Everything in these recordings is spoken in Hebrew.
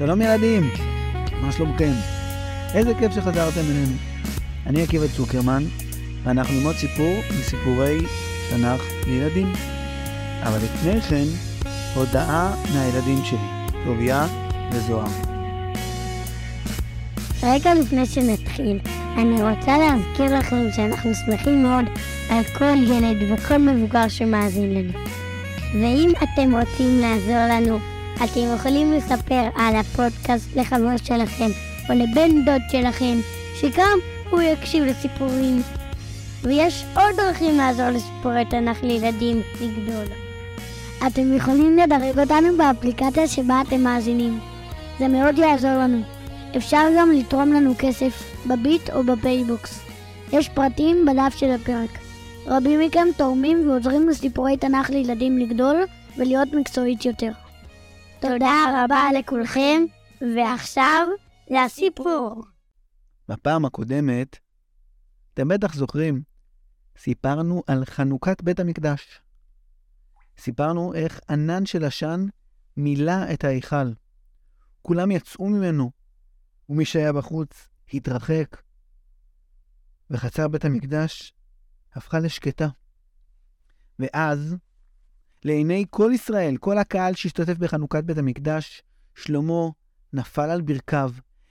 שלום ילדים, מה שלומכם? איזה כיף שחזרתם אלינו. אני עקיבא צוקרמן, ואנחנו ללמוד סיפור מסיפורי תנ"ך לילדים. אבל לפני כן, הודעה מהילדים שלי, טוביה וזוהר. רגע לפני שנתחיל, אני רוצה להזכיר לכם שאנחנו שמחים מאוד על כל ילד וכל מבוגר שמאזין לנו. ואם אתם רוצים לעזור לנו, אתם יכולים לספר על הפודקאסט לחבר שלכם או לבן דוד שלכם, שגם הוא יקשיב לסיפורים. ויש עוד דרכים לעזור לסיפורי תנ"ך לילדים לגדול. אתם יכולים לדרג אותנו באפליקציה שבה אתם מאזינים. זה מאוד יעזור לנו. אפשר גם לתרום לנו כסף בביט או בפייבוקס. יש פרטים בדף של הפרק. רבים מכם תורמים ועוזרים לסיפורי תנ"ך לילדים לגדול ולהיות מקצועית יותר. תודה רבה לכולכם, ועכשיו לסיפור. בפעם הקודמת, אתם בטח זוכרים, סיפרנו על חנוכת בית המקדש. סיפרנו איך ענן של עשן מילא את ההיכל. כולם יצאו ממנו, ומי שהיה בחוץ התרחק, וחצר בית המקדש הפכה לשקטה. ואז, לעיני כל ישראל, כל הקהל שהשתתף בחנוכת בית המקדש, שלמה נפל על ברכיו,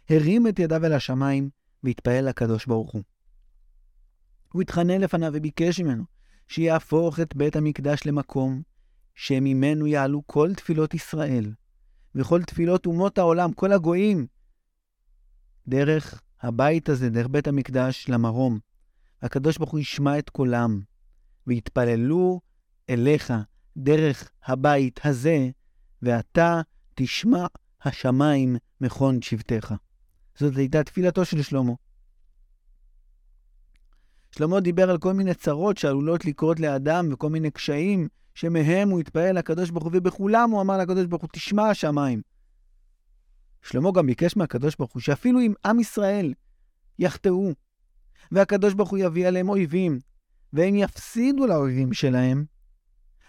הרים את ידיו אל השמיים, והתפעל לקדוש ברוך הוא. הוא התחנן לפניו וביקש ממנו שיהפוך את בית המקדש למקום שממנו יעלו כל תפילות ישראל, וכל תפילות אומות העולם, כל הגויים, דרך הבית הזה, דרך בית המקדש, למרום. הקדוש ברוך הוא ישמע את קולם, ויתפללו אליך דרך הבית הזה, ואתה תשמע השמיים מכון שבטיך. זאת הייתה תפילתו של שלמה. שלמה דיבר על כל מיני צרות שעלולות לקרות לאדם וכל מיני קשיים שמהם הוא התפעל לקדוש ברוך הוא, ובכולם הוא אמר לקדוש ברוך הוא, תשמע השמיים. שלמה גם ביקש מהקדוש ברוך הוא שאפילו אם עם ישראל יחטאו, והקדוש ברוך הוא יביא עליהם אויבים, והם יפסידו לאויבים שלהם,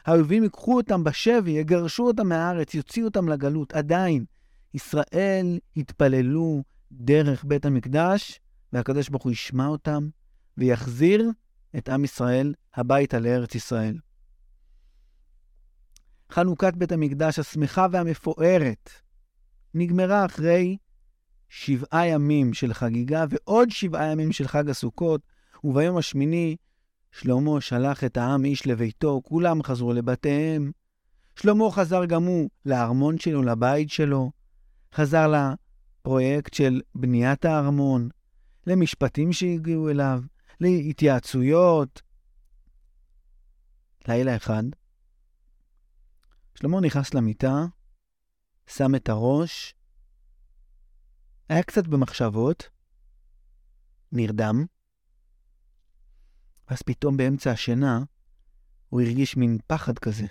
האויבים ייקחו אותם בשבי, יגרשו אותם מהארץ, יוציאו אותם לגלות. עדיין, ישראל יתפללו דרך בית המקדש, והקדוש ברוך הוא ישמע אותם, ויחזיר את עם ישראל הביתה לארץ ישראל. חנוכת בית המקדש השמחה והמפוארת נגמרה אחרי שבעה ימים של חגיגה ועוד שבעה ימים של חג הסוכות, וביום השמיני שלמה שלח את העם איש לביתו, כולם חזרו לבתיהם. שלמה חזר גם הוא לארמון שלו, לבית שלו, חזר לפרויקט של בניית הארמון, למשפטים שהגיעו אליו, להתייעצויות. לילה אחד, שלמה נכנס למיטה, שם את הראש, היה קצת במחשבות, נרדם, ואז פתאום באמצע השינה הוא הרגיש מין פחד כזה.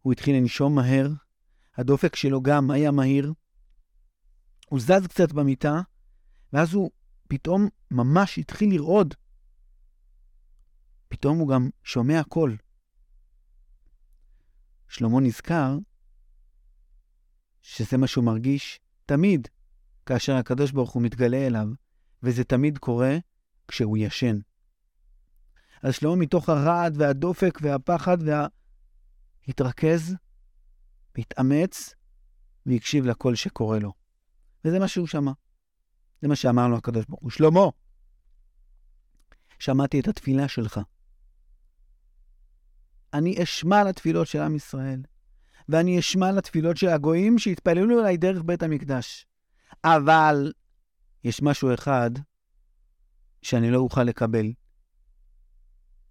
הוא התחיל לנשום מהר, הדופק שלו גם היה מהיר. הוא זז קצת במיטה, ואז הוא פתאום ממש התחיל לרעוד. פתאום הוא גם שומע קול. שלמה נזכר שזה מה שהוא מרגיש תמיד כאשר הקדוש ברוך הוא מתגלה אליו, וזה תמיד קורה כשהוא ישן. אז שלמה מתוך הרעד והדופק והפחד וה... התרכז, התאמץ והקשיב לקול שקורא לו. וזה מה שהוא שמע. זה מה שאמר לו הקדוש ברוך הוא. שלמה, שמעתי את התפילה שלך. אני אשמע לתפילות של עם ישראל, ואני אשמע לתפילות של הגויים שהתפללו אליי דרך בית המקדש. אבל יש משהו אחד שאני לא אוכל לקבל.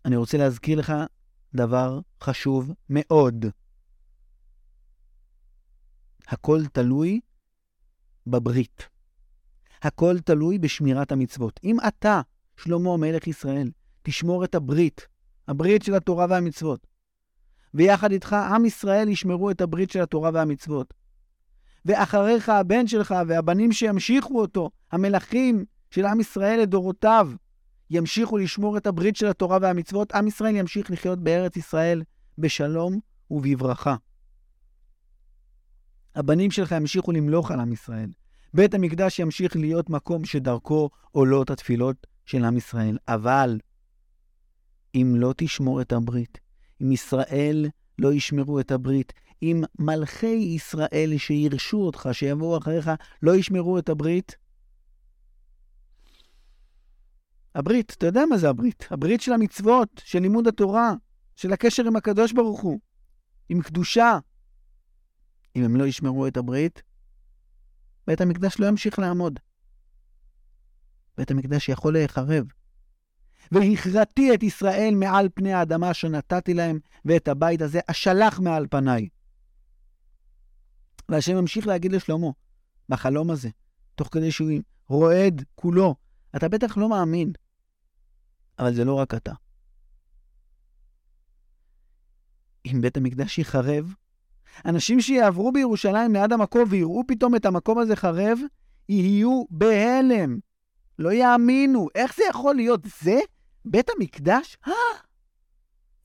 אני רוצה להזכיר לך דבר חשוב מאוד. הכל תלוי בברית. הכל תלוי בשמירת המצוות. אם אתה, שלמה מלך ישראל, תשמור את הברית, הברית של התורה והמצוות, ויחד איתך עם ישראל ישמרו את הברית של התורה והמצוות. ואחריך הבן שלך והבנים שימשיכו אותו, המלכים של עם ישראל לדורותיו, ימשיכו לשמור את הברית של התורה והמצוות, עם ישראל ימשיך לחיות בארץ ישראל בשלום ובברכה. הבנים שלך ימשיכו למלוך על עם ישראל. בית המקדש ימשיך להיות מקום שדרכו עולות התפילות של עם ישראל. אבל אם לא תשמור את הברית, אם ישראל לא ישמרו את הברית, אם מלכי ישראל שירשו אותך, שיבואו אחריך, לא ישמרו את הברית, הברית, אתה יודע מה זה הברית? הברית של המצוות, של לימוד התורה, של הקשר עם הקדוש ברוך הוא, עם קדושה. אם הם לא ישמרו את הברית, בית המקדש לא ימשיך לעמוד. בית המקדש יכול להיחרב. והכרתי את ישראל מעל פני האדמה שנתתי להם, ואת הבית הזה אשלח מעל פניי. והשם ממשיך להגיד לשלמה, בחלום הזה, תוך כדי שהוא רועד כולו, אתה בטח לא מאמין, אבל זה לא רק אתה. אם בית המקדש ייחרב, אנשים שיעברו בירושלים ליד המקום ויראו פתאום את המקום הזה חרב, יהיו בהלם. לא יאמינו. איך זה יכול להיות? זה? בית המקדש?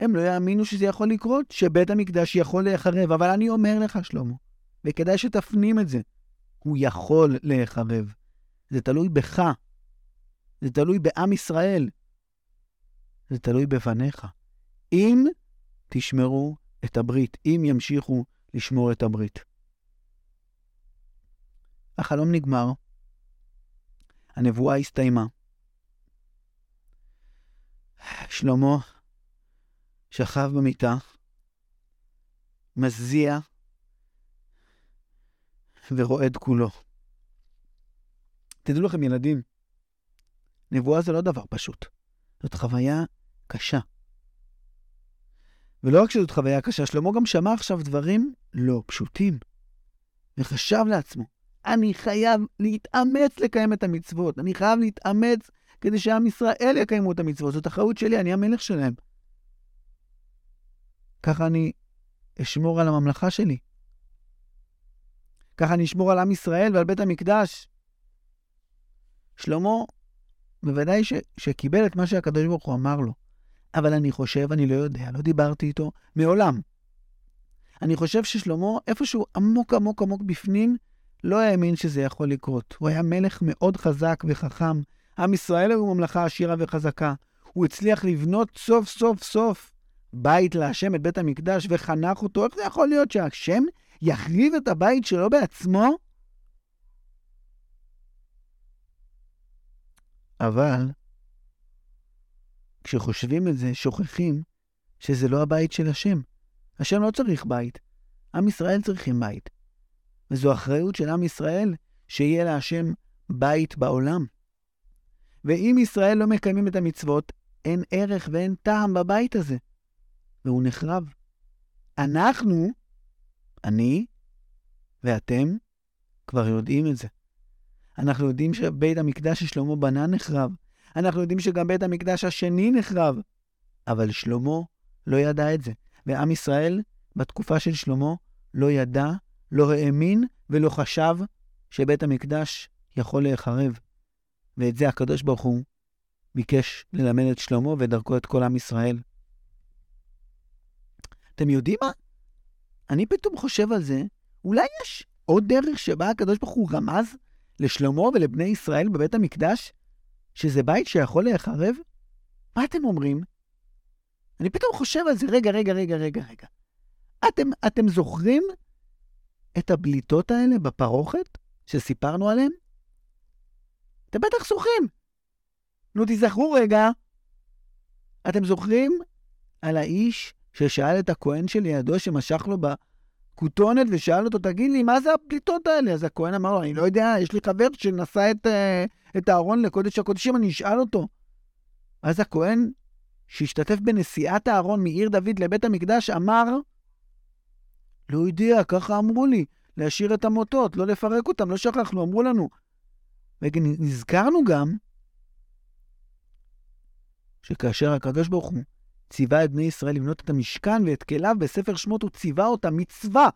הם לא יאמינו שזה יכול לקרות, שבית המקדש יכול להיחרב. אבל אני אומר לך, שלמה, וכדאי שתפנים את זה, הוא יכול להיחרב. זה תלוי בך. זה תלוי בעם ישראל. זה תלוי בפניך. אם תשמרו את הברית, אם ימשיכו לשמור את הברית. החלום נגמר, הנבואה הסתיימה. שלמה שכב במיטה, מזיע ורועד כולו. תדעו לכם, ילדים, נבואה זה לא דבר פשוט. זאת חוויה קשה. ולא רק שזאת חוויה קשה, שלמה גם שמע עכשיו דברים לא פשוטים. וחשב לעצמו, אני חייב להתאמץ לקיים את המצוות, אני חייב להתאמץ כדי שעם ישראל יקיימו את המצוות. זאת אחריות שלי, אני המלך שלהם. ככה אני אשמור על הממלכה שלי. ככה אני אשמור על עם ישראל ועל בית המקדש. שלמה, בוודאי ש, שקיבל את מה שהקדוש ברוך הוא אמר לו. אבל אני חושב, אני לא יודע, לא דיברתי איתו מעולם. אני חושב ששלמה, איפשהו עמוק עמוק עמוק בפנים, לא האמין שזה יכול לקרות. הוא היה מלך מאוד חזק וחכם. עם ישראל הוא ממלכה עשירה וחזקה. הוא הצליח לבנות סוף סוף סוף בית להשם, את בית המקדש, וחנך אותו. איך זה יכול להיות שהשם יחריב את הבית שלו בעצמו? אבל כשחושבים את זה, שוכחים שזה לא הבית של השם. השם לא צריך בית, עם ישראל צריכים בית. וזו אחריות של עם ישראל שיהיה להשם בית בעולם. ואם ישראל לא מקיימים את המצוות, אין ערך ואין טעם בבית הזה, והוא נחרב. אנחנו, אני ואתם, כבר יודעים את זה. אנחנו יודעים שבית המקדש ששלמה בנה נחרב, אנחנו יודעים שגם בית המקדש השני נחרב. אבל שלמה לא ידע את זה. ועם ישראל, בתקופה של שלמה, לא ידע, לא האמין ולא חשב שבית המקדש יכול להיחרב. ואת זה הקדוש ברוך הוא ביקש ללמד את שלמה ודרכו את כל עם ישראל. אתם יודעים מה? אני פתאום חושב על זה, אולי יש עוד דרך שבה הקדוש ברוך הוא רמז לשלמה ולבני ישראל בבית המקדש, שזה בית שיכול להיחרב? מה אתם אומרים? אני פתאום חושב על זה, רגע, רגע, רגע, רגע, רגע. אתם, אתם זוכרים את הבליטות האלה בפרוכת שסיפרנו עליהן? אתם בטח זוכרים. נו, תיזכרו רגע. אתם זוכרים על האיש ששאל את הכהן שלידו, שמשך לו בכותונת, ושאל אותו, תגיד לי, מה זה הבליטות האלה? אז הכהן אמר לו, אני לא יודע, יש לי חבר שנשא את, uh, את הארון לקודש הקודשים, אני אשאל אותו. אז הכהן, שהשתתף בנסיעת הארון מעיר דוד לבית המקדש, אמר, לא יודע, ככה אמרו לי, להשאיר את המוטות, לא לפרק אותם, לא שכחנו, אמרו לנו. ונזכרנו גם שכאשר הקדוש ברוך הוא ציווה את בני ישראל לבנות את המשכן ואת כליו בספר שמות, הוא ציווה אותם מצווה.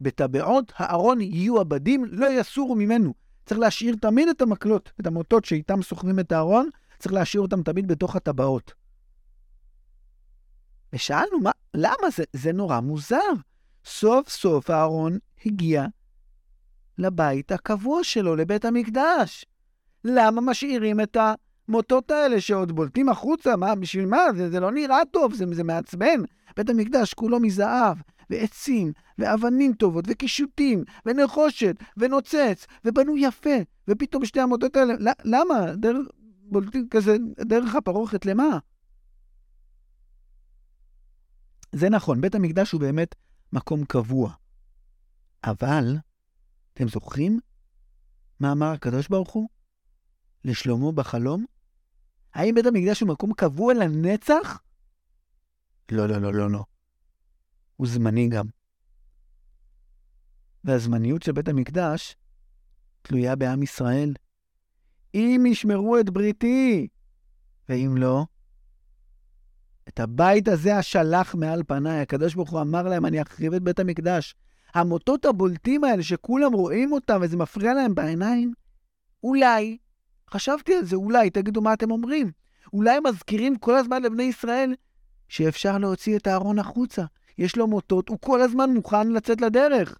בטבעות הארון יהיו עבדים, לא יסורו ממנו. צריך להשאיר תמיד את המקלות, את המוטות שאיתם סוחבים את הארון, צריך להשאיר אותם תמיד בתוך הטבעות. ושאלנו, מה, למה זה, זה נורא מוזר? סוף סוף הארון הגיע לבית הקבוע שלו, לבית המקדש. למה משאירים את המוטות האלה שעוד בולטים החוצה? מה, בשביל מה? זה, זה לא נראה טוב, זה, זה מעצבן. בית המקדש כולו מזהב, ועצים, ואבנים טובות, וקישוטים, ונחושת, ונוצץ, ובנו יפה, ופתאום שתי המוטות האלה, למה? דרך, בולטים כזה, דרך הפרוכת למה? זה נכון, בית המקדש הוא באמת מקום קבוע. אבל, אתם זוכרים מה אמר הקדוש ברוך הוא לשלמה בחלום? האם בית המקדש הוא מקום קבוע לנצח? לא, לא, לא, לא, לא. הוא זמני גם. והזמניות של בית המקדש תלויה בעם ישראל. אם ישמרו את בריתי, ואם לא, את הבית הזה אשלח מעל פניי. הקדוש ברוך הוא אמר להם, אני אחריב את בית המקדש. המוטות הבולטים האלה שכולם רואים אותם וזה מפריע להם בעיניים, אולי, חשבתי על זה, אולי, תגידו מה אתם אומרים. אולי מזכירים כל הזמן לבני ישראל שאפשר להוציא את הארון החוצה. יש לו מוטות, הוא כל הזמן מוכן לצאת לדרך.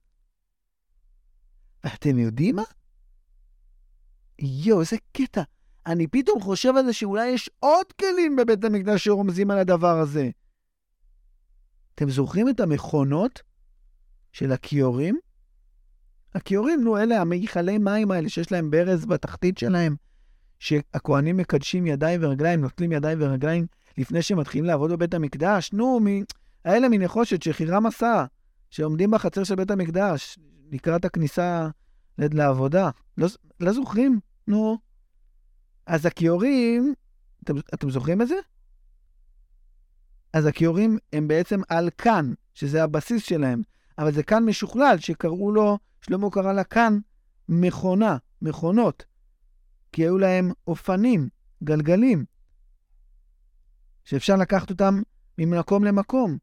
ואתם יודעים מה? יואו, איזה קטע. אני פתאום חושב על זה שאולי יש עוד כלים בבית המקדש שרומזים על הדבר הזה. אתם זוכרים את המכונות של הכיורים? הכיורים, נו, אלה המיכלי מים האלה שיש להם ברז בתחתית שלהם, שהכוהנים מקדשים ידיים ורגליים, נוטלים ידיים ורגליים לפני שהם מתחילים לעבוד בבית המקדש. נו, מ... האלה מנחושת שחירם עשה, שעומדים בחצר של בית המקדש לקראת הכניסה לעבודה. לא, לא זוכרים? נו. אז הכיורים, אתם, אתם זוכרים את זה? אז הכיורים הם בעצם על כאן, שזה הבסיס שלהם, אבל זה כאן משוכלל, שקראו לו, שלמה קרא לה כאן מכונה, מכונות, כי היו להם אופנים, גלגלים, שאפשר לקחת אותם ממקום למקום.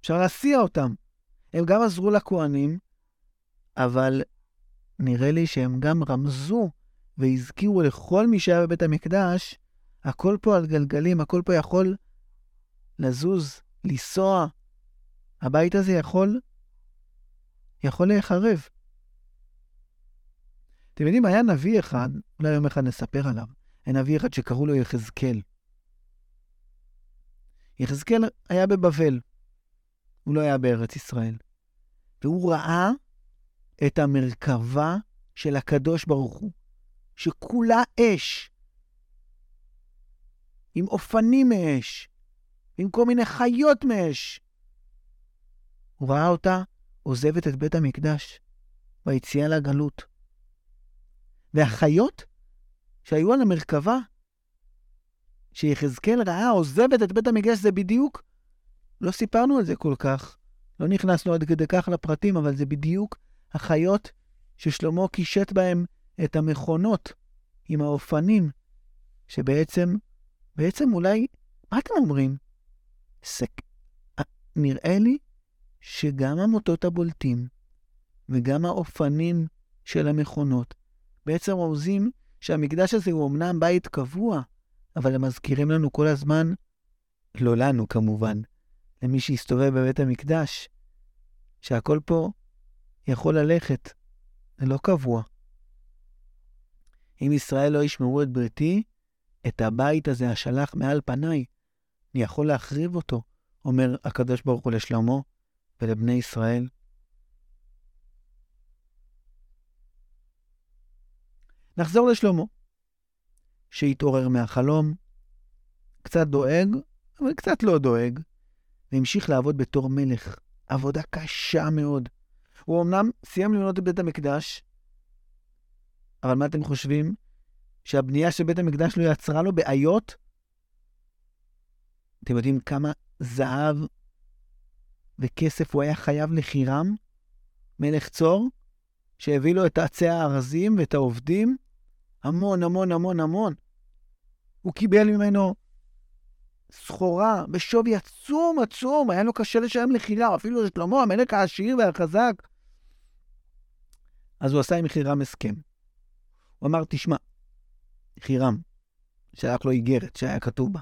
אפשר להסיע אותם. הם גם עזרו לכוהנים, אבל נראה לי שהם גם רמזו והזכירו לכל מי שהיה בבית המקדש, הכל פה על גלגלים, הכל פה יכול לזוז, לנסוע. הבית הזה יכול, יכול להיחרב. אתם יודעים, היה נביא אחד, אולי יום אחד נספר עליו, היה נביא אחד שקראו לו יחזקאל. יחזקאל היה בבבל, הוא לא היה בארץ ישראל. והוא ראה את המרכבה של הקדוש ברוך הוא, שכולה אש, עם אופנים מאש, עם כל מיני חיות מאש. הוא ראה אותה עוזבת את בית המקדש ביציאה לגלות. והחיות שהיו על המרכבה, שיחזקאל ראה עוזבת את בית המקדש, זה בדיוק, לא סיפרנו על זה כל כך, לא נכנסנו עד כדי כך לפרטים, אבל זה בדיוק החיות ששלמה קישט בהם את המכונות עם האופנים, שבעצם, בעצם אולי, מה אתם אומרים? סק... נראה לי שגם המוטות הבולטים וגם האופנים של המכונות בעצם רומזים שהמקדש הזה הוא אמנם בית קבוע, אבל הם מזכירים לנו כל הזמן, לא לנו כמובן, למי שהסתובב בבית המקדש, שהכל פה יכול ללכת, זה לא קבוע. אם ישראל לא ישמרו את בריתי, את הבית הזה אשלח מעל פניי, אני יכול להחריב אותו, אומר הקדוש ברוך הוא לשלמה ולבני ישראל. נחזור לשלמה, שהתעורר מהחלום, קצת דואג, אבל קצת לא דואג, והמשיך לעבוד בתור מלך. עבודה קשה מאוד. הוא אמנם סיים לבנות את בית המקדש, אבל מה אתם חושבים? שהבנייה של בית המקדש לא יצרה לו בעיות? אתם יודעים כמה זהב וכסף הוא היה חייב לחירם? מלך צור, שהביא לו את עצי הארזים ואת העובדים? המון, המון, המון, המון. הוא קיבל ממנו סחורה בשווי עצום עצום, היה לו קשה לשלם לחירה, אפילו לשלמה, המלך העשיר והחזק. אז הוא עשה עם חירם הסכם. הוא אמר, תשמע, חירם, שלח לו איגרת שהיה כתוב בה,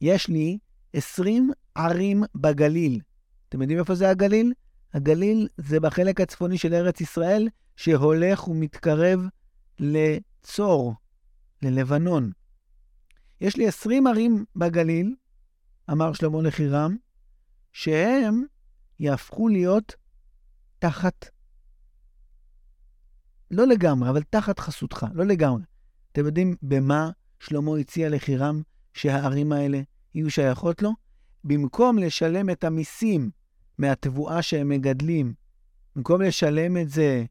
יש לי 20 ערים בגליל. אתם יודעים איפה זה הגליל? הגליל זה בחלק הצפוני של ארץ ישראל, שהולך ומתקרב לצור, ללבנון. יש לי 20 ערים בגליל, אמר שלמה לחירם, שהם יהפכו להיות תחת, לא לגמרי, אבל תחת חסותך, לא לגמרי. אתם יודעים במה שלמה הציע לחירם שהערים האלה יהיו שייכות לו? במקום לשלם את המיסים מהתבואה שהם מגדלים, במקום לשלם את זה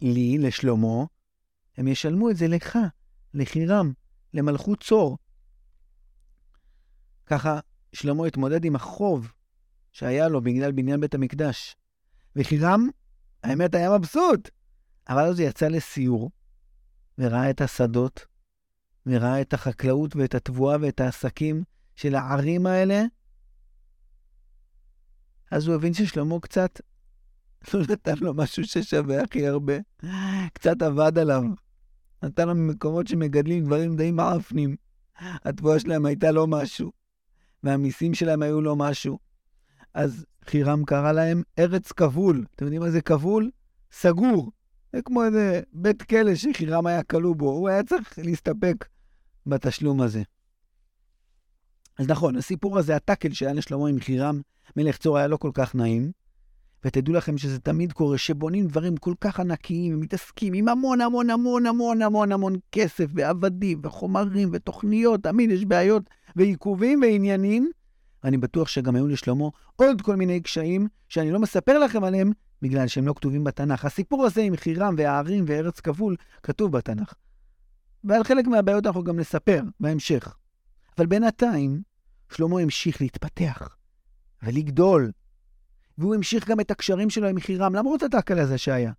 לי, לשלמה, הם ישלמו את זה לך, לחירם, למלכות צור. ככה שלמה התמודד עם החוב שהיה לו בגלל בניין בית המקדש. וחירם, האמת, היה מבסוט. אבל אז הוא יצא לסיור, וראה את השדות, וראה את החקלאות ואת התבואה ואת העסקים של הערים האלה, אז הוא הבין ששלמה קצת לא נתן לו משהו ששווה הכי הרבה, קצת עבד עליו. נתן לו ממקומות שמגדלים דברים די מעפנים. התבואה שלהם הייתה לא משהו, והמיסים שלהם היו לא משהו. אז חירם קרא להם ארץ כבול. אתם יודעים מה זה כבול? סגור. זה כמו איזה בית כלא שחירם היה כלוא בו, הוא היה צריך להסתפק בתשלום הזה. אז נכון, הסיפור הזה, הטאקל שהיה לשלמה עם חירם, מלך צור היה לא כל כך נעים, ותדעו לכם שזה תמיד קורה, שבונים דברים כל כך ענקיים, ומתעסקים עם המון המון המון המון המון המון כסף, ועבדים, וחומרים, ותוכניות, תמיד יש בעיות, ועיכובים ועניינים. אני בטוח שגם היו לשלמה עוד כל מיני קשיים, שאני לא מספר לכם עליהם, בגלל שהם לא כתובים בתנ"ך. הסיפור הזה עם חירם והערים וארץ כבול כתוב בתנ"ך. ועל חלק מהבעיות אנחנו גם נספר בהמשך. אבל בינתיים, שלמה המשיך להתפתח ולגדול, והוא המשיך גם את הקשרים שלו עם חירם, למרות הטאקל הזה שהיה.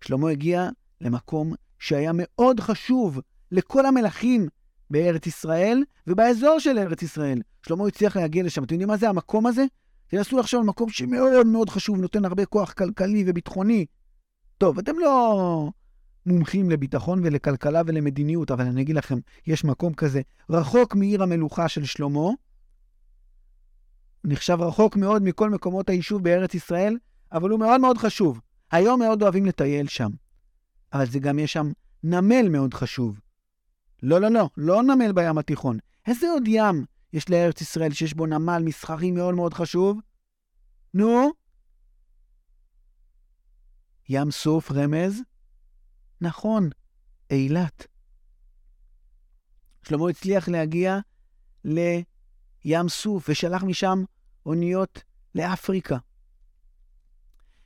שלמה הגיע למקום שהיה מאוד חשוב לכל המלכים בארץ ישראל ובאזור של ארץ ישראל. שלמה הצליח להגיע לשם. אתם יודעים מה זה המקום הזה? תנסו לחשוב על מקום שמאוד מאוד חשוב, נותן הרבה כוח כלכלי וביטחוני. טוב, אתם לא מומחים לביטחון ולכלכלה ולמדיניות, אבל אני אגיד לכם, יש מקום כזה רחוק מעיר המלוכה של שלמה, נחשב רחוק מאוד מכל מקומות היישוב בארץ ישראל, אבל הוא מאוד מאוד חשוב. היום מאוד אוהבים לטייל שם. אבל זה גם יש שם נמל מאוד חשוב. לא, לא, לא, לא נמל בים התיכון. איזה עוד ים יש לארץ ישראל שיש בו נמל מסחרי מאוד מאוד חשוב? נו? ים סוף רמז? נכון, אילת. שלמה הצליח להגיע לים סוף ושלח משם אוניות לאפריקה.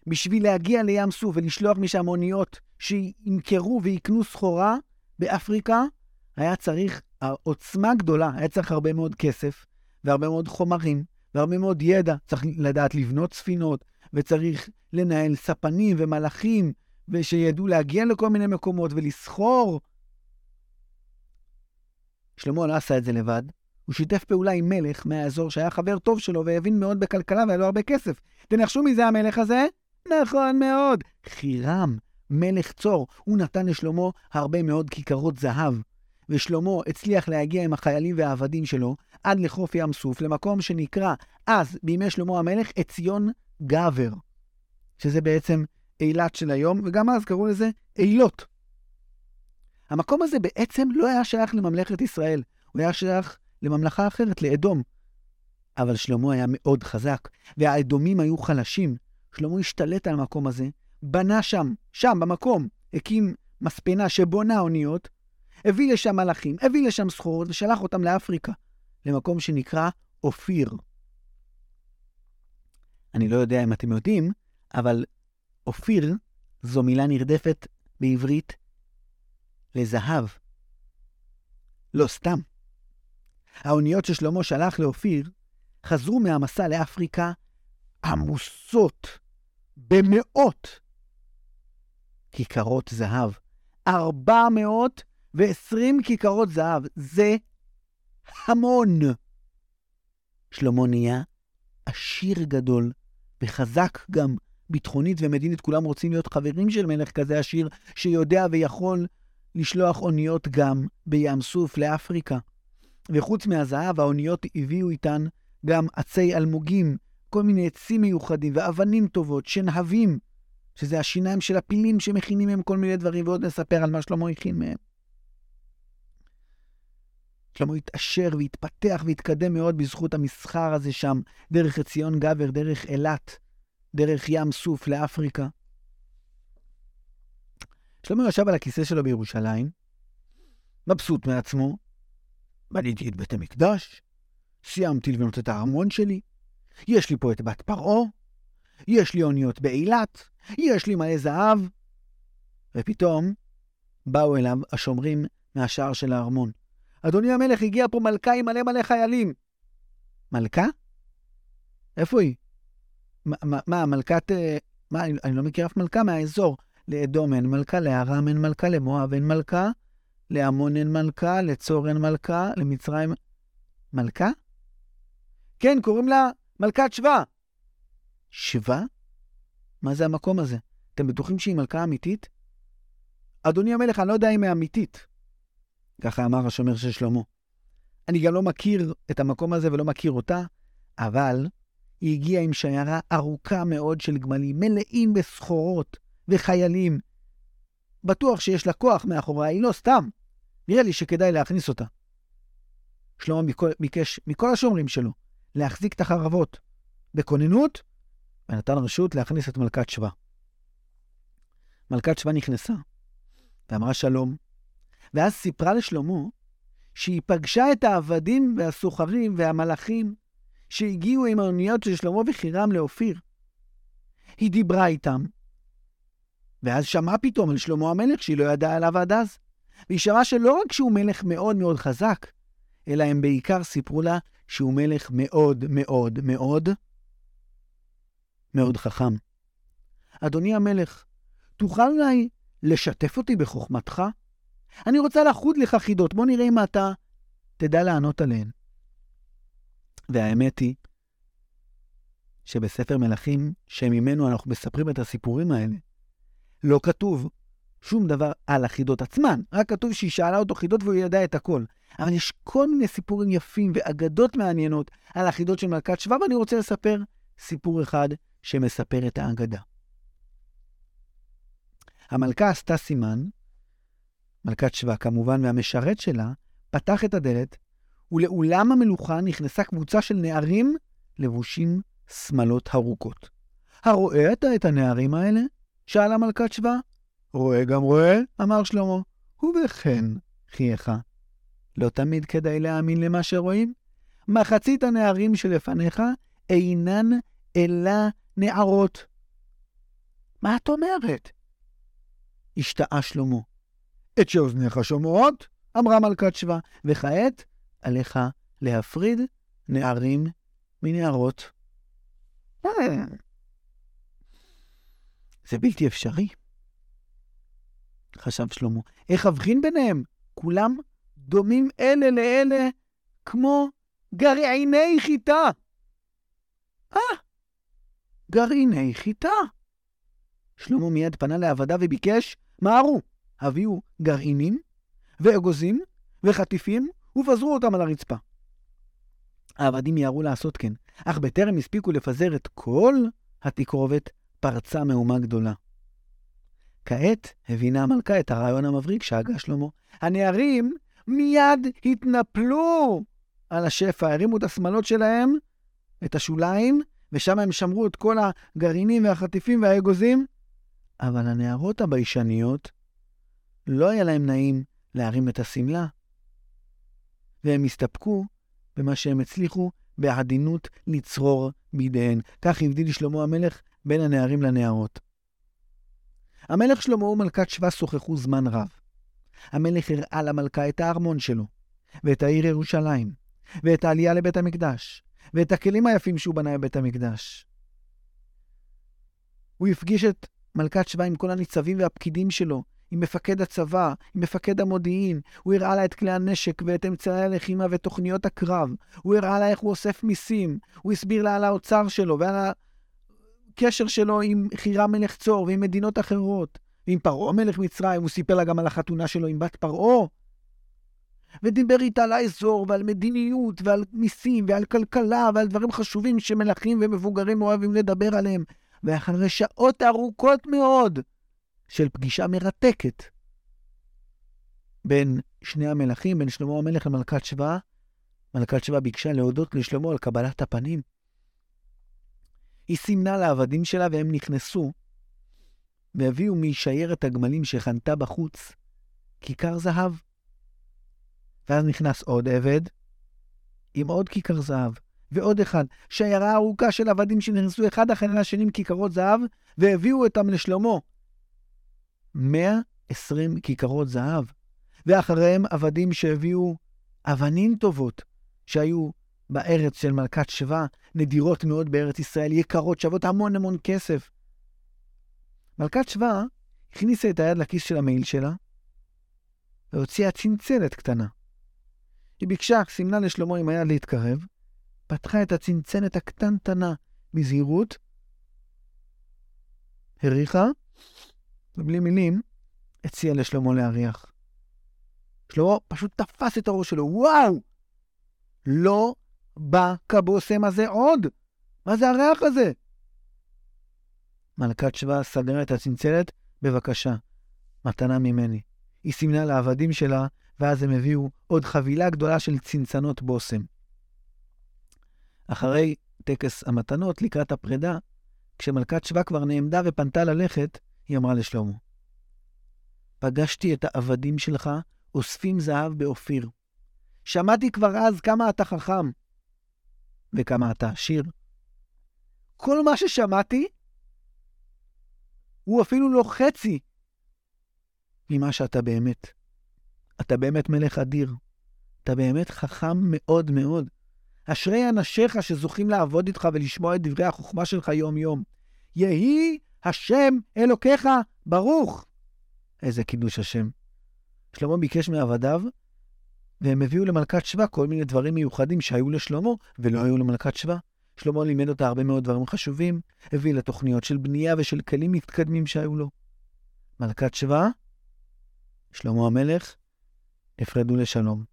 בשביל להגיע לים סוף ולשלוח משם אוניות שימכרו ויקנו סחורה באפריקה, היה צריך עוצמה גדולה, היה צריך הרבה מאוד כסף, והרבה מאוד חומרים, והרבה מאוד ידע. צריך לדעת לבנות ספינות, וצריך לנהל ספנים ומלאכים, ושידעו להגיע לכל מיני מקומות ולסחור. שלמה לא עשה את זה לבד, הוא שיתף פעולה עם מלך מהאזור שהיה חבר טוב שלו והבין מאוד בכלכלה והיה לו הרבה כסף. תנחשו מי זה המלך הזה? נכון מאוד, חירם, מלך צור. הוא נתן לשלמה הרבה מאוד כיכרות זהב. ושלמה הצליח להגיע עם החיילים והעבדים שלו עד לחוף ים סוף, למקום שנקרא אז, בימי שלמה המלך, עציון גבר, שזה בעצם אילת של היום, וגם אז קראו לזה אילות. המקום הזה בעצם לא היה שייך לממלכת ישראל, הוא היה שייך לממלכה אחרת, לאדום. אבל שלמה היה מאוד חזק, והאדומים היו חלשים. שלמה השתלט על המקום הזה, בנה שם, שם, במקום, הקים מספנה שבונה אוניות, הביא לשם מלאכים, הביא לשם סחורות ושלח אותם לאפריקה, למקום שנקרא אופיר. אני לא יודע אם אתם יודעים, אבל אופיר זו מילה נרדפת בעברית לזהב. לא סתם. האוניות ששלמה שלח לאופיר חזרו מהמסע לאפריקה עמוסות במאות כיכרות זהב. 400 ו-20 כיכרות זהב. זה המון. שלמה נהיה עשיר גדול וחזק גם ביטחונית ומדינית. כולם רוצים להיות חברים של מלך כזה עשיר, שיודע ויכול לשלוח אוניות גם בים סוף לאפריקה. וחוץ מהזהב, האוניות הביאו איתן גם עצי אלמוגים, כל מיני עצים מיוחדים ואבנים טובות, שנהבים, שזה השיניים של הפילים שמכינים מהם כל מיני דברים, ועוד נספר על מה שלמה הכין מהם. שלמה התעשר והתפתח והתקדם מאוד בזכות המסחר הזה שם, דרך עציון גבר, דרך אילת, דרך ים סוף לאפריקה. שלמה ישב על הכיסא שלו בירושלים, מבסוט מעצמו, בניתי את בית המקדש, סיימתי לבנות את הארמון שלי, יש לי פה את בת פרעה, יש לי אוניות באילת, יש לי מלא זהב. ופתאום באו אליו השומרים מהשער של הארמון. אדוני המלך, הגיע פה מלכה עם מלא מלא חיילים. מלכה? איפה היא? מה, מלכת... אה, מה, אני, אני לא מכיר אף מלכה מהאזור. לאדום אין מלכה, לארם אין מלכה, למואב אין מלכה, לעמון אין מלכה, לצור אין מלכה, למצרים... מלכה? כן, קוראים לה מלכת שבא. שבא? מה זה המקום הזה? אתם בטוחים שהיא מלכה אמיתית? אדוני המלך, אני לא יודע אם היא אמיתית. ככה אמר השומר של שלמה. אני גם לא מכיר את המקום הזה ולא מכיר אותה, אבל היא הגיעה עם שיירה ארוכה מאוד של גמלים, מלאים בסחורות וחיילים. בטוח שיש לה כוח מאחוריה, היא לא סתם. נראה לי שכדאי להכניס אותה. שלמה ביקש מכל השומרים שלו להחזיק את החרבות בכוננות, ונתן רשות להכניס את מלכת שבא. מלכת שבא נכנסה ואמרה שלום, ואז סיפרה לשלמה שהיא פגשה את העבדים והסוחרים והמלאכים שהגיעו עם האוניות של שלמה וחירם לאופיר. היא דיברה איתם, ואז שמעה פתאום על שלמה המלך שהיא לא ידעה עליו עד אז. והיא שלא רק שהוא מלך מאוד מאוד חזק, אלא הם בעיקר סיפרו לה שהוא מלך מאוד מאוד מאוד מאוד חכם. אדוני המלך, תוכל אולי לשתף אותי בחוכמתך? אני רוצה לחוד לך חידות, בוא נראה אם אתה תדע לענות עליהן. והאמת היא שבספר מלכים, שממנו אנחנו מספרים את הסיפורים האלה, לא כתוב שום דבר על החידות עצמן, רק כתוב שהיא שאלה אותו חידות והוא ידע את הכל. אבל יש כל מיני סיפורים יפים ואגדות מעניינות על החידות של מלכת שבא, ואני רוצה לספר סיפור אחד שמספר את האגדה. המלכה עשתה סימן, מלכת שבא כמובן, והמשרת שלה פתח את הדלת, ולאולם המלוכה נכנסה קבוצה של נערים לבושים שמלות ארוכות. הרואה אתה את הנערים האלה? שאלה מלכת שבא. רואה גם רואה, אמר שלמה. ובכן, חייך, לא תמיד כדאי להאמין למה שרואים? מחצית הנערים שלפניך אינן אלא נערות. מה את אומרת? השתאה שלמה. את שאוזניך שומעות, אמרה מלכת שבא, וכעת עליך להפריד נערים מנערות. זה בלתי אפשרי. חשב שלמה, איך אבחין ביניהם? כולם דומים אלה לאלה כמו גרעיני חיטה. אה, גרעיני חיטה. שלמה מיד פנה לעבדיו וביקש, מהרו, הביאו גרעינים ואגוזים וחטיפים ופזרו אותם על הרצפה. העבדים מיהרו לעשות כן, אך בטרם הספיקו לפזר את כל התקרובת, פרצה מהומה גדולה. כעת הבינה המלכה את הרעיון המבריק שהגה שלמה. הנערים מיד התנפלו על השפע, הרימו את השמלות שלהם, את השוליים, ושם הם שמרו את כל הגרעינים והחטיפים והאגוזים. אבל הנערות הביישניות, לא היה להם נעים להרים את השמלה, והם הסתפקו במה שהם הצליחו בעדינות לצרור בידיהן. כך הבדיל שלמה המלך בין הנערים לנערות. המלך שלמה ומלכת שבא שוחחו זמן רב. המלך הראה למלכה את הארמון שלו, ואת העיר ירושלים, ואת העלייה לבית המקדש, ואת הכלים היפים שהוא בנה בבית המקדש. הוא הפגיש את מלכת שבא עם כל הניצבים והפקידים שלו, עם מפקד הצבא, עם מפקד המודיעין. הוא הראה לה את כלי הנשק ואת אמצעי הלחימה ותוכניות הקרב. הוא הראה לה איך הוא אוסף מיסים. הוא הסביר לה על האוצר שלו ועל הקשר שלו עם חירם מלך צור ועם מדינות אחרות. ועם פרעה מלך מצרים, הוא סיפר לה גם על החתונה שלו עם בת פרעה. ודיבר איתה על האזור ועל מדיניות ועל מיסים ועל כלכלה ועל דברים חשובים שמלכים ומבוגרים אוהבים לדבר עליהם. ואחרי שעות ארוכות מאוד של פגישה מרתקת בין שני המלכים, בין שלמה המלך למלכת שבא, מלכת שבא ביקשה להודות לשלמה על קבלת הפנים. היא סימנה לעבדים שלה והם נכנסו והביאו משיירת הגמלים שחנתה בחוץ כיכר זהב. ואז נכנס עוד עבד עם עוד כיכר זהב, ועוד אחד, שיירה ארוכה של עבדים שנכנסו אחד אחרי השני עם כיכרות זהב, והביאו אותם לשלמה. 120 כיכרות זהב, ואחריהם עבדים שהביאו אבנים טובות, שהיו בארץ של מלכת שבא, נדירות מאוד בארץ ישראל, יקרות, שוות המון המון כסף. מלכת שבא הכניסה את היד לכיס של המעיל שלה, והוציאה צנצנת קטנה. היא ביקשה, סימנה לשלמה עם היד להתקרב, פתחה את הצנצנת הקטנטנה בזהירות, הריחה, ובלי מילים, הציעה לשלמה להריח. שלמה פשוט תפס את הראש שלו, וואו! לא בא כבושם הזה עוד! מה זה הריח הזה? מלכת שבא סגרה את הצנצנת, בבקשה, מתנה ממני. היא סימנה לעבדים שלה, ואז הם הביאו עוד חבילה גדולה של צנצנות בושם. אחרי טקס המתנות, לקראת הפרידה, כשמלכת שבא כבר נעמדה ופנתה ללכת, היא אמרה לשלמה, פגשתי את העבדים שלך אוספים זהב באופיר. שמעתי כבר אז כמה אתה חכם וכמה אתה עשיר. כל מה ששמעתי הוא אפילו לא חצי ממה שאתה באמת. אתה באמת מלך אדיר. אתה באמת חכם מאוד מאוד. אשרי אנשיך שזוכים לעבוד איתך ולשמוע את דברי החוכמה שלך יום-יום. יהי השם אלוקיך ברוך. איזה קידוש השם. שלמה ביקש מעבדיו, והם הביאו למלכת שבא כל מיני דברים מיוחדים שהיו לשלמה ולא היו למלכת שבא. שלמה לימד אותה הרבה מאוד דברים חשובים, הביא לה תוכניות של בנייה ושל כלים מתקדמים שהיו לו. מלכת שבא, שלמה המלך, נפרדו לשלום.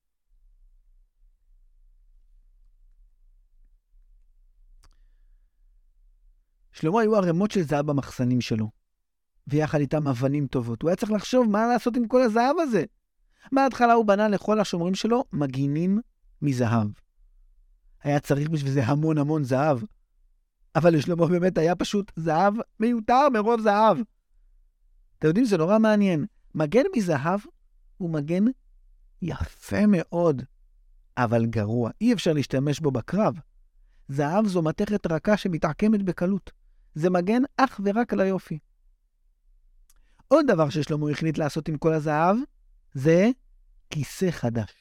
שלמה היו ערימות של זהב במחסנים שלו, ויחד איתם אבנים טובות. הוא היה צריך לחשוב מה לעשות עם כל הזהב הזה. מההתחלה הוא בנה לכל השומרים שלו מגינים מזהב. היה צריך בשביל זה המון המון זהב. אבל לשלמה באמת היה פשוט זהב מיותר מרוב זהב. אתם יודעים, זה נורא מעניין. מגן מזהב הוא מגן יפה מאוד, אבל גרוע. אי אפשר להשתמש בו בקרב. זהב זו מתכת רכה שמתעקמת בקלות. זה מגן אך ורק על היופי. עוד דבר ששלמה החליט לעשות עם כל הזהב, זה כיסא חדש.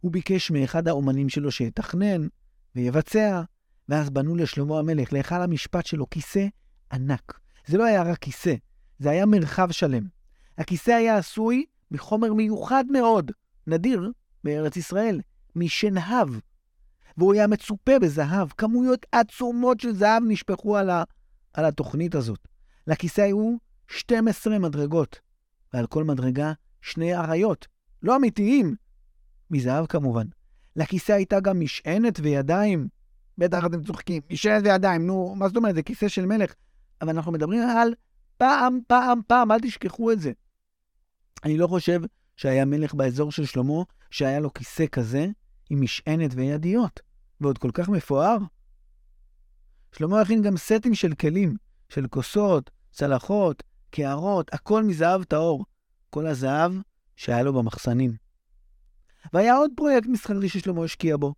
הוא ביקש מאחד האומנים שלו שיתכנן ויבצע, ואז בנו לשלמה המלך, להיכל המשפט שלו, כיסא ענק. זה לא היה רק כיסא, זה היה מרחב שלם. הכיסא היה עשוי מחומר מיוחד מאוד, נדיר בארץ ישראל, משנהב. והוא היה מצופה בזהב. כמויות עצומות של זהב נשפכו על, ה... על התוכנית הזאת. לכיסא היו 12 מדרגות, ועל כל מדרגה שני אריות, לא אמיתיים, מזהב כמובן. לכיסא הייתה גם משענת וידיים. בטח אתם צוחקים, משענת וידיים, נו, מה זאת אומרת? זה כיסא של מלך. אבל אנחנו מדברים על פעם, פעם, פעם, אל תשכחו את זה. אני לא חושב שהיה מלך באזור של שלמה שהיה לו כיסא כזה עם משענת וידיות, ועוד כל כך מפואר. שלמה הכין גם סטים של כלים, של כוסות, צלחות, קערות, הכל מזהב טהור. כל הזהב שהיה לו במחסנים. והיה עוד פרויקט מסחרי ששלמה השקיע בו.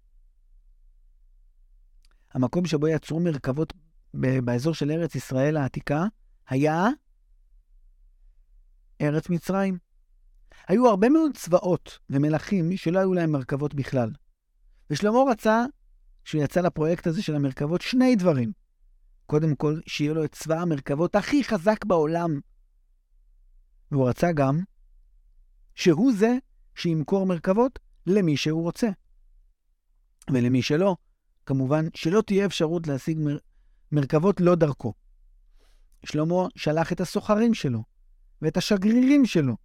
המקום שבו יצרו מרכבות באזור של ארץ ישראל העתיקה היה ארץ מצרים. היו הרבה מאוד צבאות ומלכים שלא היו להם מרכבות בכלל. ושלמה רצה, כשהוא יצא לפרויקט הזה של המרכבות, שני דברים. קודם כל, שיהיה לו את צבא המרכבות הכי חזק בעולם. והוא רצה גם שהוא זה שימכור מרכבות למי שהוא רוצה. ולמי שלא, כמובן שלא תהיה אפשרות להשיג מר... מרכבות לא דרכו. שלמה שלח את הסוחרים שלו ואת השגרירים שלו,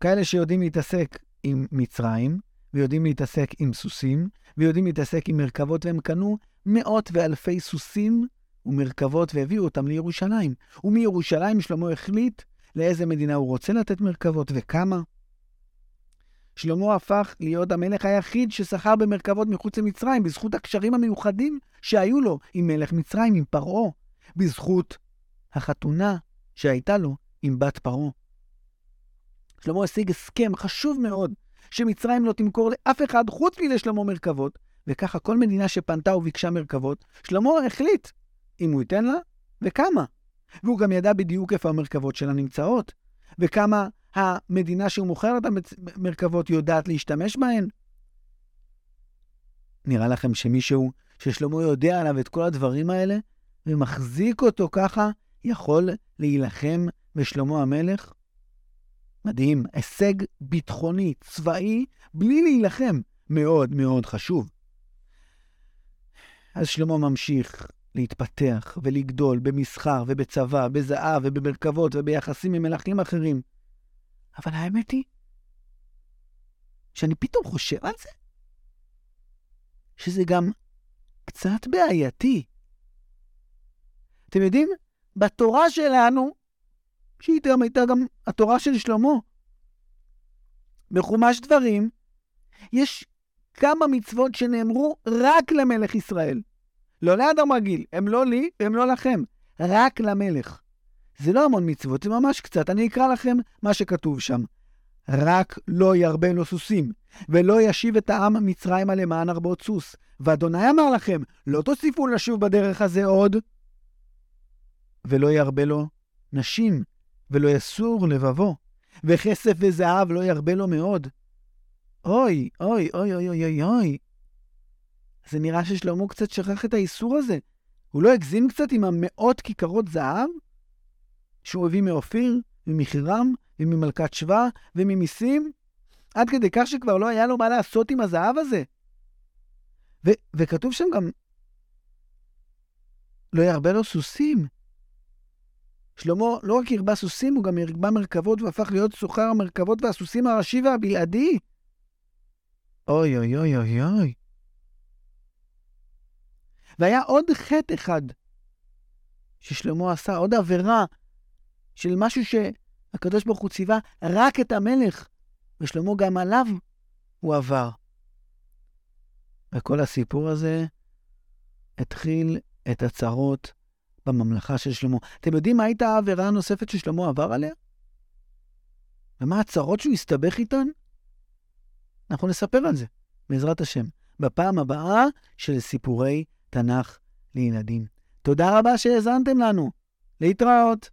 כאלה שיודעים להתעסק עם מצרים, ויודעים להתעסק עם סוסים, ויודעים להתעסק עם מרכבות, והם קנו מאות ואלפי סוסים ומרכבות והביאו אותם לירושלים. ומירושלים שלמה החליט לאיזה מדינה הוא רוצה לתת מרכבות וכמה. שלמה הפך להיות המלך היחיד ששכר במרכבות מחוץ למצרים, בזכות הקשרים המיוחדים שהיו לו עם מלך מצרים, עם פרעה, בזכות החתונה שהייתה לו עם בת פרעה. שלמה השיג הסכם חשוב מאוד, שמצרים לא תמכור לאף אחד חוץ מלשלמה מרכבות, וככה כל מדינה שפנתה וביקשה מרכבות, שלמה החליט אם הוא ייתן לה וכמה. והוא גם ידע בדיוק איפה המרכבות שלה נמצאות, וכמה המדינה שהוא מוכר את המרכבות יודעת להשתמש בהן. נראה לכם שמישהו ששלמה יודע עליו את כל הדברים האלה, ומחזיק אותו ככה, יכול להילחם בשלמה המלך? מדהים, הישג ביטחוני, צבאי, בלי להילחם. מאוד מאוד חשוב. אז שלמה ממשיך להתפתח ולגדול במסחר ובצבא, בזהב ובמרכבות וביחסים עם מלכים אחרים. אבל האמת היא שאני פתאום חושב על זה, שזה גם קצת בעייתי. אתם יודעים, בתורה שלנו, שהיא גם הייתה גם התורה של שלמה, בחומש דברים, יש כמה מצוות שנאמרו רק למלך ישראל. לא לאדם רגיל, הם לא לי והם לא לכם, רק למלך. זה לא המון מצוות, זה ממש קצת. אני אקרא לכם מה שכתוב שם. רק לא ירבה לו סוסים, ולא ישיב את העם מצרימה למען הרבות סוס. ואדוני אמר לכם, לא תוסיפו לשוב בדרך הזה עוד. ולא ירבה לו נשים, ולא יסור לבבו, וכסף וזהב לא ירבה לו מאוד. אוי, אוי, אוי, אוי, אוי, אוי. זה נראה ששלמה קצת שכח את האיסור הזה. הוא לא הגזים קצת עם המאות כיכרות זהב? שהוא הביא מאופיר, ומחירם, וממלכת שבא, וממיסים? עד כדי כך שכבר לא היה לו מה לעשות עם הזהב הזה. ו- וכתוב שם גם, לא ירבה לו סוסים. שלמה לא רק הרבה סוסים, הוא גם הרבה מרכבות והפך להיות סוחר המרכבות והסוסים הראשי והבלעדי. אוי אוי אוי אוי אוי. והיה עוד חטא אחד ששלמה עשה, עוד עבירה של משהו שהקדוש ברוך הוא ציווה רק את המלך, ושלמה גם עליו הוא עבר. וכל הסיפור הזה התחיל את הצרות בממלכה של שלמה. אתם יודעים מה הייתה העבירה הנוספת ששלמה עבר עליה? ומה הצרות שהוא הסתבך איתן? אנחנו נספר על זה, בעזרת השם, בפעם הבאה של סיפורי תנ"ך לילדים. תודה רבה שהאזנתם לנו. להתראות.